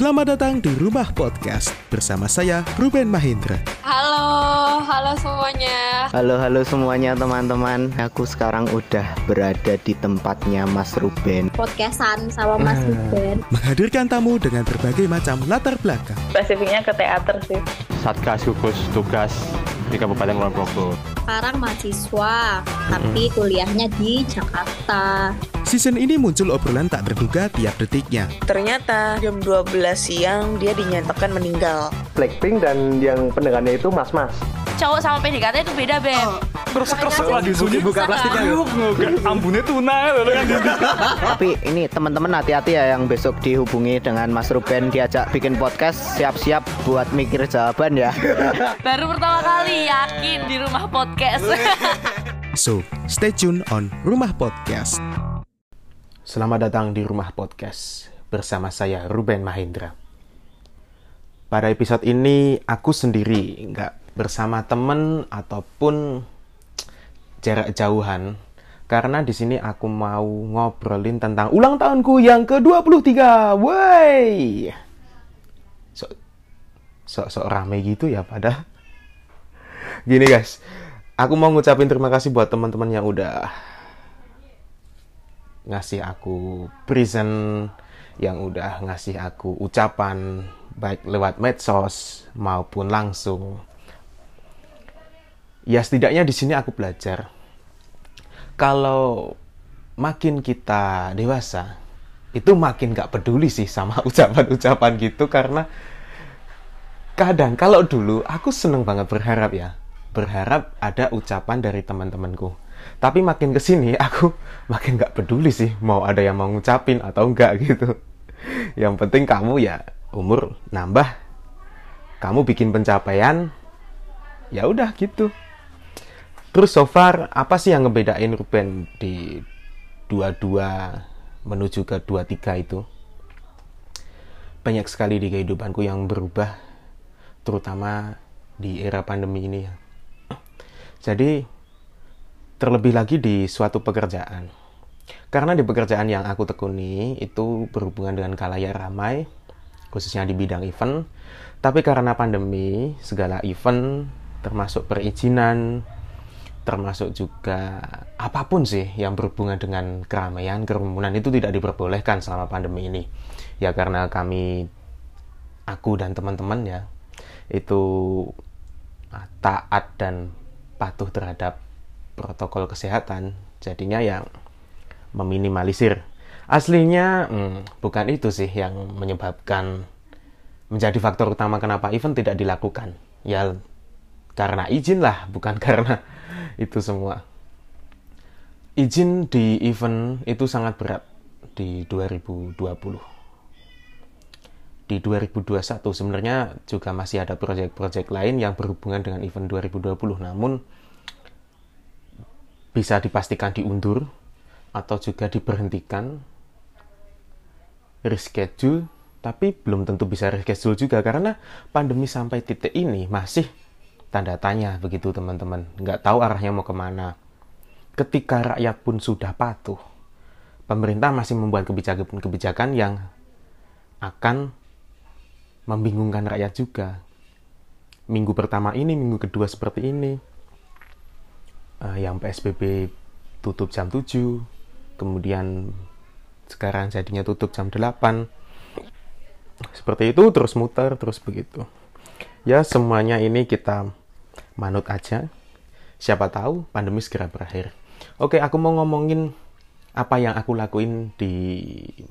Selamat datang di Rumah Podcast bersama saya Ruben Mahindra. Halo, halo semuanya. Halo halo semuanya teman-teman Aku sekarang udah berada di tempatnya Mas Ruben Podcastan sama Mas Ruben. Menghadirkan tamu dengan berbagai macam latar belakang. spesifiknya ke teater sih Satgas gugus tugas di Kabupaten Kulon Progo. Sekarang mahasiswa, tapi kuliahnya di Jakarta. Season ini muncul obrolan tak terduga tiap detiknya. ternyata jam 12 siang dia dinyatakan meninggal Blackpink dan yang pendengarnya itu mas-mas. cowok sama PDKT itu beda beb Terus lagi sunyi buka plastiknya. Ambune tuna lho kan. Tapi ini teman-teman hati-hati ya yang besok dihubungi dengan Mas Ruben Diajak bikin podcast Siap-siap buat mikir jawaban ya baru pertama kali yakin di rumah podcast So, stay tune on Rumah Podcast. Selamat datang di Rumah Podcast bersama saya Ruben Mahendra. Pada episode ini aku sendiri, nggak bersama temen ataupun jarak jauhan. Karena di sini aku mau ngobrolin tentang ulang tahunku yang ke-23. Woi. Sok sok sok rame gitu ya pada. Gini guys, aku mau ngucapin terima kasih buat teman-teman yang udah ngasih aku present yang udah ngasih aku ucapan baik lewat medsos maupun langsung. Ya setidaknya di sini aku belajar. Kalau makin kita dewasa itu makin gak peduli sih sama ucapan-ucapan gitu karena kadang kalau dulu aku seneng banget berharap ya. Berharap ada ucapan dari teman-temanku tapi makin ke sini aku makin nggak peduli sih mau ada yang mau ngucapin atau enggak gitu. Yang penting kamu ya umur nambah. Kamu bikin pencapaian ya udah gitu. Terus so far apa sih yang ngebedain Ruben di 22 menuju ke 23 itu? Banyak sekali di kehidupanku yang berubah terutama di era pandemi ini ya. Jadi terlebih lagi di suatu pekerjaan. Karena di pekerjaan yang aku tekuni itu berhubungan dengan kalayak ramai, khususnya di bidang event. Tapi karena pandemi, segala event termasuk perizinan, termasuk juga apa pun sih yang berhubungan dengan keramaian, kerumunan itu tidak diperbolehkan selama pandemi ini. Ya karena kami, aku dan teman-teman ya, itu taat dan patuh terhadap protokol kesehatan jadinya yang meminimalisir. Aslinya hmm, bukan itu sih yang menyebabkan menjadi faktor utama kenapa event tidak dilakukan. Ya karena izin lah bukan karena itu semua. Izin di event itu sangat berat di 2020 di 2021 sebenarnya juga masih ada proyek-proyek lain yang berhubungan dengan event 2020 namun bisa dipastikan diundur atau juga diberhentikan reschedule tapi belum tentu bisa reschedule juga karena pandemi sampai titik ini masih tanda tanya begitu teman-teman nggak tahu arahnya mau ke mana ketika rakyat pun sudah patuh pemerintah masih membuat kebijakan-kebijakan yang akan membingungkan rakyat juga. Minggu pertama ini, minggu kedua seperti ini. Uh, yang PSBB tutup jam 7, kemudian sekarang jadinya tutup jam 8. Seperti itu terus muter, terus begitu. Ya, semuanya ini kita manut aja. Siapa tahu pandemi segera berakhir. Oke, aku mau ngomongin apa yang aku lakuin di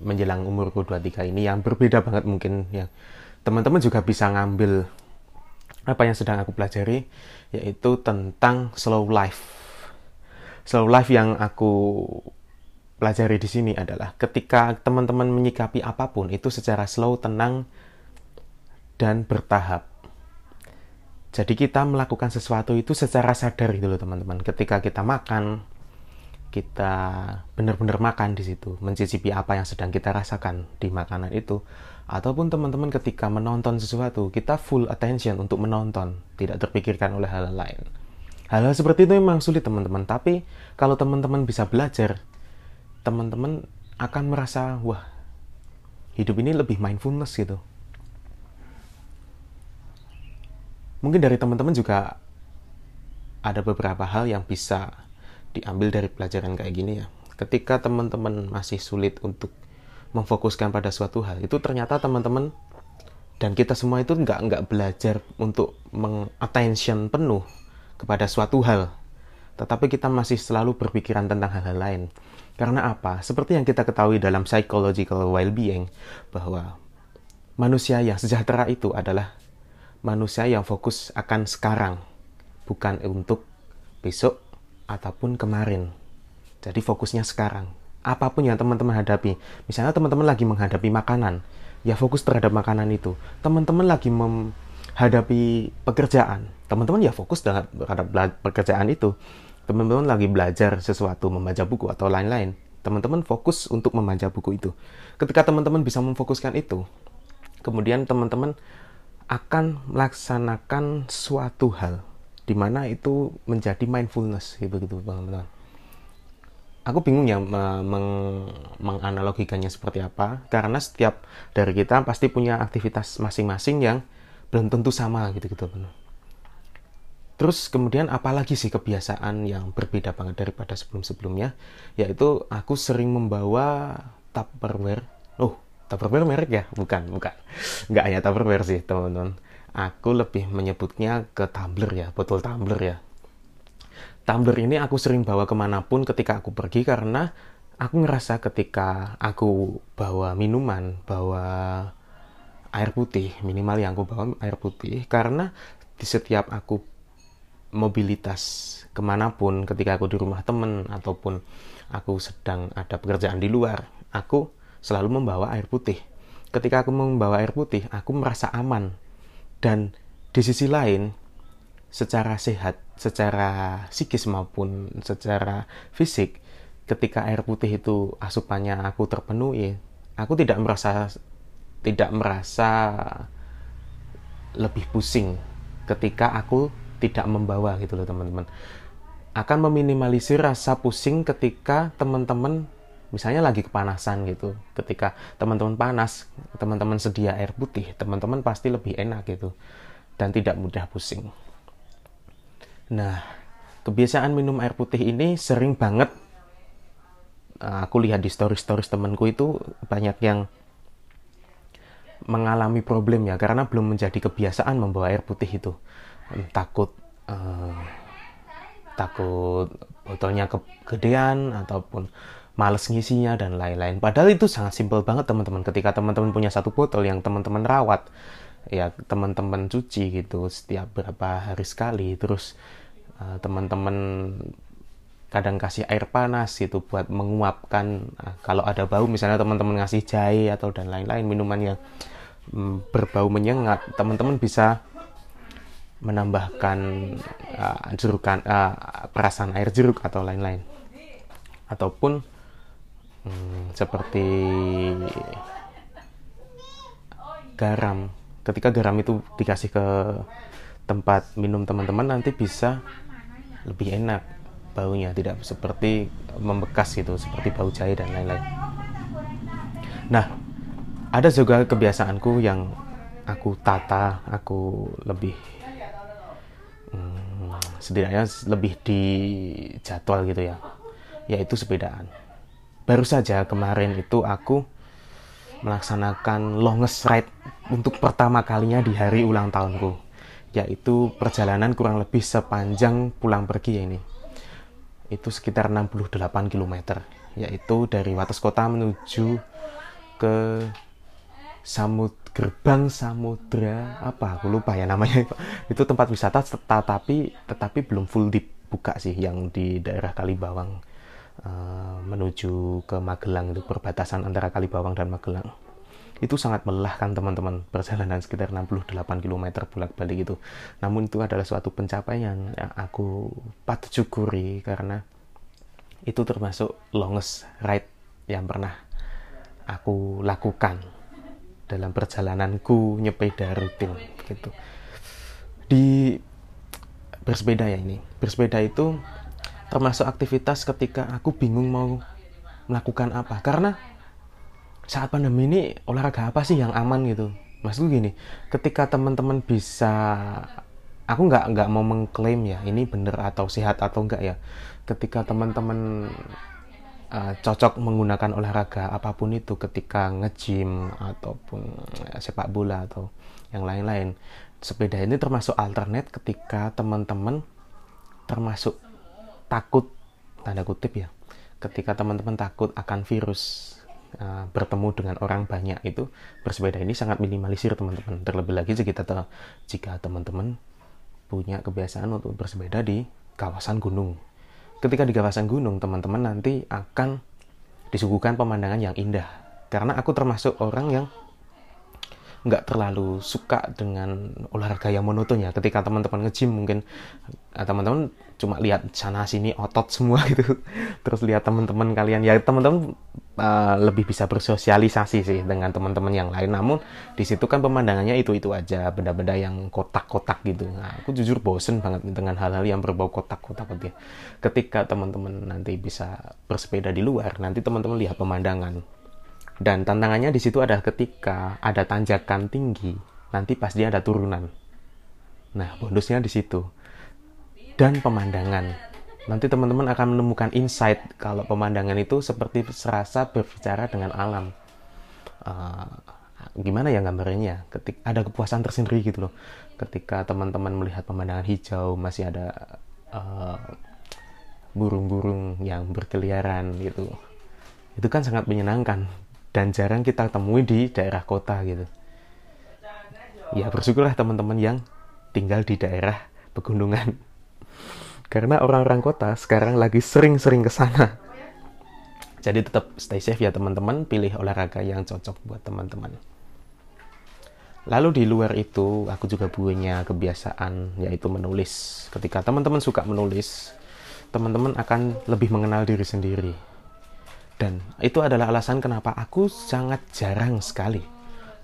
menjelang umurku 23 ini yang berbeda banget mungkin ya teman-teman juga bisa ngambil apa yang sedang aku pelajari yaitu tentang slow life. Slow life yang aku pelajari di sini adalah ketika teman-teman menyikapi apa pun itu secara slow, tenang dan bertahap. Jadi kita melakukan sesuatu itu secara sadar gitu loh teman-teman. Ketika kita makan, kita benar-benar makan di situ, mencicipi apa yang sedang kita rasakan di makanan itu ataupun teman-teman ketika menonton sesuatu, kita full attention untuk menonton, tidak terpikirkan oleh hal lain. Hal-hal seperti itu memang sulit teman-teman, tapi kalau teman-teman bisa belajar, teman-teman akan merasa, wah, hidup ini lebih mindfulness gitu. Mungkin dari teman-teman juga ada beberapa hal yang bisa diambil dari pelajaran kayak gini ya. Ketika teman-teman masih sulit untuk memfokuskan pada suatu hal. Itu ternyata teman-teman dan kita semua itu nggak nggak belajar untuk mengattention penuh kepada suatu hal. Tetapi kita masih selalu berpikiran tentang hal-hal lain. Karena apa? Seperti yang kita ketahui dalam psychological well-being bahwa manusia yang sejahtera itu adalah manusia yang fokus akan sekarang bukan untuk besok ataupun kemarin. Jadi fokusnya sekarang apa pun yang teman-teman hadapi misalnya teman-teman lagi menghadapi makanan ya fokus terhadap makanan itu. Teman-teman lagi menghadapi pekerjaan, teman-teman ya fokus terhadap pekerjaan itu. Teman-teman lagi belajar sesuatu, membaca buku atau lain-lain. Teman-teman fokus untuk membaca buku itu. Ketika teman-teman bisa memfokuskan itu, kemudian teman-teman akan melaksanakan suatu hal di mana itu menjadi mindfulness gitu gitu teman-teman aku bingung ya meng menganalogikannya seperti apa karena setiap dari kita pasti punya aktivitas masing-masing yang belum tentu sama gitu gitu Terus kemudian apalagi sih kebiasaan yang berbeda banget daripada sebelum-sebelumnya yaitu aku sering membawa Tupperware. Oh, Tupperware merek ya? Bukan, bukan. Nggak hanya Tupperware sih, teman-teman. Aku lebih menyebutnya ke tumbler ya, botol tumbler ya tumbler ini aku sering bawa ke mana pun ketika aku pergi karena aku ngerasa ketika aku bawa minuman, bawa air putih, minimal yang aku bawa air putih, karena di setiap aku mobilitas ke mana pun ketika aku di rumah temen ataupun aku sedang ada pekerjaan di luar, aku selalu membawa air putih. Ketika aku membawa air putih, aku merasa aman. Dan di sisi lain, secara sehat, secara psikis maupun secara fisik, ketika air putih itu asupannya aku terpenuhi, aku tidak merasa tidak merasa lebih pusing ketika aku tidak membawa gitu loh teman-teman. Akan meminimalisir rasa pusing ketika teman-teman misalnya lagi kepanasan gitu. Ketika teman-teman panas, teman-teman sedia air putih, teman-teman pasti lebih enak gitu dan tidak mudah pusing. Nah, kebiasaan minum air putih ini sering banget uh, aku lihat di stories-stories temanku itu banyak yang mengalami problem ya karena belum menjadi kebiasaan membawa air putih itu. Takut uh, takut botolnya kegedean ataupun males ngisinya dan lain-lain. Padahal itu sangat simpel banget teman-teman. Ketika teman-teman punya satu botol yang teman-teman rawat ya teman-teman cuci gitu setiap berapa hari sekali. Terus uh, teman-teman kadang kasih air panas gitu buat menguapkan uh, kalau ada bau misalnya teman-teman ngasih jahe atau dan lain-lain minuman yang um, berbau menyengat teman-teman bisa menambahkan uh, jerukan uh, perasan air jeruk atau lain-lain. Ataupun um, seperti garam ketika garam itu dikasih ke tempat minum teman-teman nanti bisa lebih enak baunya. Tidak seperti membekas gitu seperti bau jahe dan lain-lain. Nah ada juga kebiasaanku yang aku tata aku lebih hmm, setidaknya lebih di jadwal gitu ya yaitu sepedaan. Baru saja kemarin itu aku melaksanakan longest ride untuk pertama kalinya di hari ulang tahunku yaitu perjalanan kurang lebih sepanjang pulang pergi ya ini. Itu sekitar 68 km yaitu dari Wates Kota menuju ke Samud Gerbang Samudra apa? Aku lupa ya namanya. Itu tempat wisata tetapi tetapi belum full dibuka sih yang di daerah Kalibawang uh, menuju ke Magelang itu perbatasan antara Kalibawang dan Magelang. Itu sangat melelahkan teman-teman perjalanan sekitar 68 km bolak-balik itu. Namun itu adalah suatu pencapaian yang aku patut syukuri karena itu termasuk longest ride yang pernah aku lakukan dalam perjalananku nyepeda rutin gitu. Di bersepeda ya ini. Bersepeda itu termasuk aktivitas ketika aku bingung mau melakukan apa. Karena saat pandemi ini olahraga apa sih yang aman gitu? Maksudku gini ketika teman-teman bisa aku nggak nggak mau mengklaim ya ini bener atau sehat atau enggak ya. Ketika teman-teman uh, cocok menggunakan olahraga apa pun itu ketika nge-gym ataupun uh, sepak bola atau yang lain-lain sepeda ini termasuk alternate ketika teman-teman termasuk takut tanda kutip ya ketika teman-teman takut akan virus uh, bertemu dengan orang banyak itu bersepeda ini sangat minimalisir teman-teman terlebih lagi jika jika teman-teman punya kebiasaan untuk bersepeda di kawasan gunung. Ketika di kawasan gunung, teman-teman nanti akan disuguhkan pemandangan yang indah. Karena aku termasuk orang yang nggak terlalu suka dengan olahraga yang monoton ya ketika teman-teman nge-gym mungkin eh, teman-teman cuma lihat sana sini otot semua gitu. Terus lihat teman-teman kalian. Ya teman-teman uh, lebih bisa bersosialisasi sih dengan teman-teman yang lain. Namun di situ kan pemandangannya itu itu aja benda-benda yang kotak-kotak gitu. Nah, aku jujur bosen banget dengan hal-hal yang berbau kotak-kotak gitu ya. ketika teman-teman nanti bisa bersepeda di luar nanti teman-teman lihat pemandangan dan tantangannya di situ adalah ketika ada tanjakan tinggi, nanti pas dia ada turunan. Nah, bonusnya di situ. Dan pemandangan. Nanti teman-teman akan menemukan insight kalau pemandangan itu seperti serasa berbicara dengan alam. Uh, gimana ya gambarnya? Ketika ada kepuasan tersendiri gitu loh. Ketika teman-teman melihat pemandangan hijau, masih ada uh, burung-burung yang berkeliaran gitu. Itu kan sangat menyenangkan dan jarang kita temui di daerah kota gitu. Ya bersyukurlah teman-teman yang tinggal di daerah pegunungan. Karena orang-orang kota sekarang lagi sering-sering ke sana. Jadi tetap stay safe ya teman-teman, pilih olahraga yang cocok buat teman-teman. Lalu di luar itu, aku juga punya kebiasaan yaitu menulis. Ketika teman-teman suka menulis, teman-teman akan lebih mengenal diri sendiri dan itu adalah alasan kenapa aku sangat jarang sekali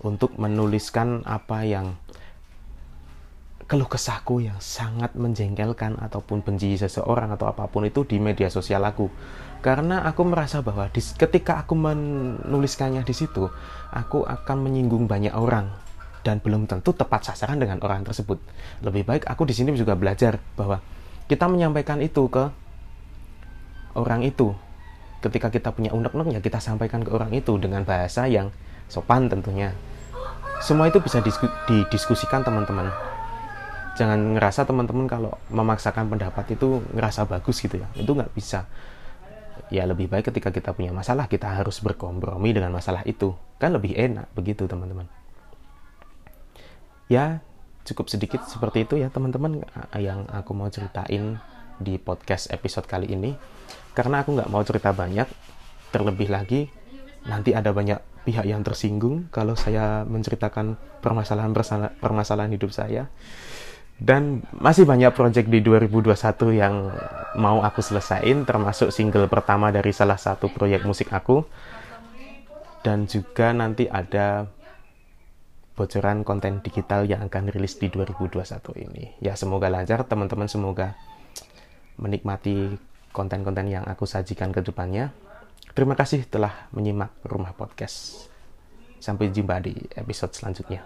untuk menuliskan apa yang keluh kesahku yang sangat menjengkelkan ataupun benci seseorang atau apa pun itu di media sosial aku. Karena aku merasa bahwa di, ketika aku menuliskannya di situ, aku akan menyinggung banyak orang dan belum tentu tepat sasaran dengan orang tersebut. Lebih baik aku di sini juga belajar bahwa kita menyampaikan itu ke orang itu ketika kita punya unek-unek ya kita sampaikan ke orang itu dengan bahasa yang sopan tentunya. Semua itu bisa disku, didiskusikan teman-teman. Jangan ngerasa teman-teman kalau memaksakan pendapat itu ngerasa bagus gitu ya. Itu nggak bisa. Ya lebih baik ketika kita punya masalah kita harus berkompromi dengan masalah itu. Kan lebih enak begitu teman-teman. Ya cukup sedikit seperti itu ya teman-teman yang aku mau ceritain di podcast episode kali ini. Karena aku nggak mau cerita banyak terlebih lagi nanti ada banyak pihak yang tersinggung kalau saya menceritakan permasalahan permasalahan hidup saya. Dan masih banyak project di 2021 yang mau aku selesaiin termasuk single pertama dari salah satu proyek musik aku. Dan juga nanti ada bocoran konten digital yang akan rilis di 2021 ini. Ya semoga lancar teman-teman semoga menikmati konten-konten yang aku sajikan ke depannya. Terima kasih telah menyimak Rumah Podcast. Sampai jumpa di episode selanjutnya.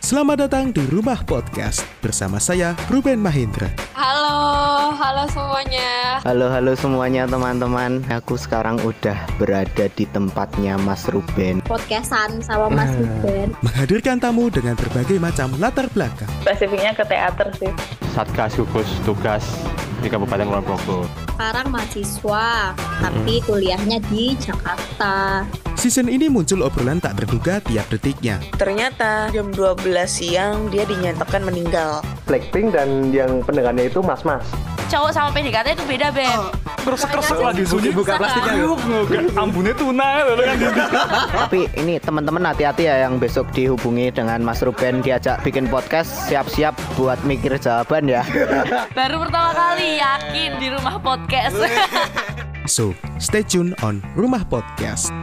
Selamat datang di Rumah Podcast bersama saya Ruben Mahindra. Halo, halo semuanya. Halo, halo semuanya teman-teman. Aku sekarang udah berada di tempatnya Mas Ruben. Podcastan sama Mas Ah. Ruben. Menghadirkan tamu dengan berbagai macam latar belakang. Spesifiknya ke teater sih. Satgas gugus tugas di Kabupaten Kulon Progo. Sekarang mahasiswa, tapi kuliahnya di Jakarta. Season ini muncul obrolan tak terduga tiap detiknya. Ternyata jam 12 siang dia dinyatakan meninggal. Blackpink dan yang pendengarnya itu mas-mas. Cowok sama PDKT itu beda, Beb. Terus terus lagi sunyi buka plastiknya. Ambune tuna lho kan. Tapi ini teman-teman hati-hati ya yang besok dihubungi dengan Mas Ruben diajak bikin podcast, siap-siap buat mikir jawaban ya. Baru pertama kali yakin di rumah podcast. So, stay tune on Rumah Podcast.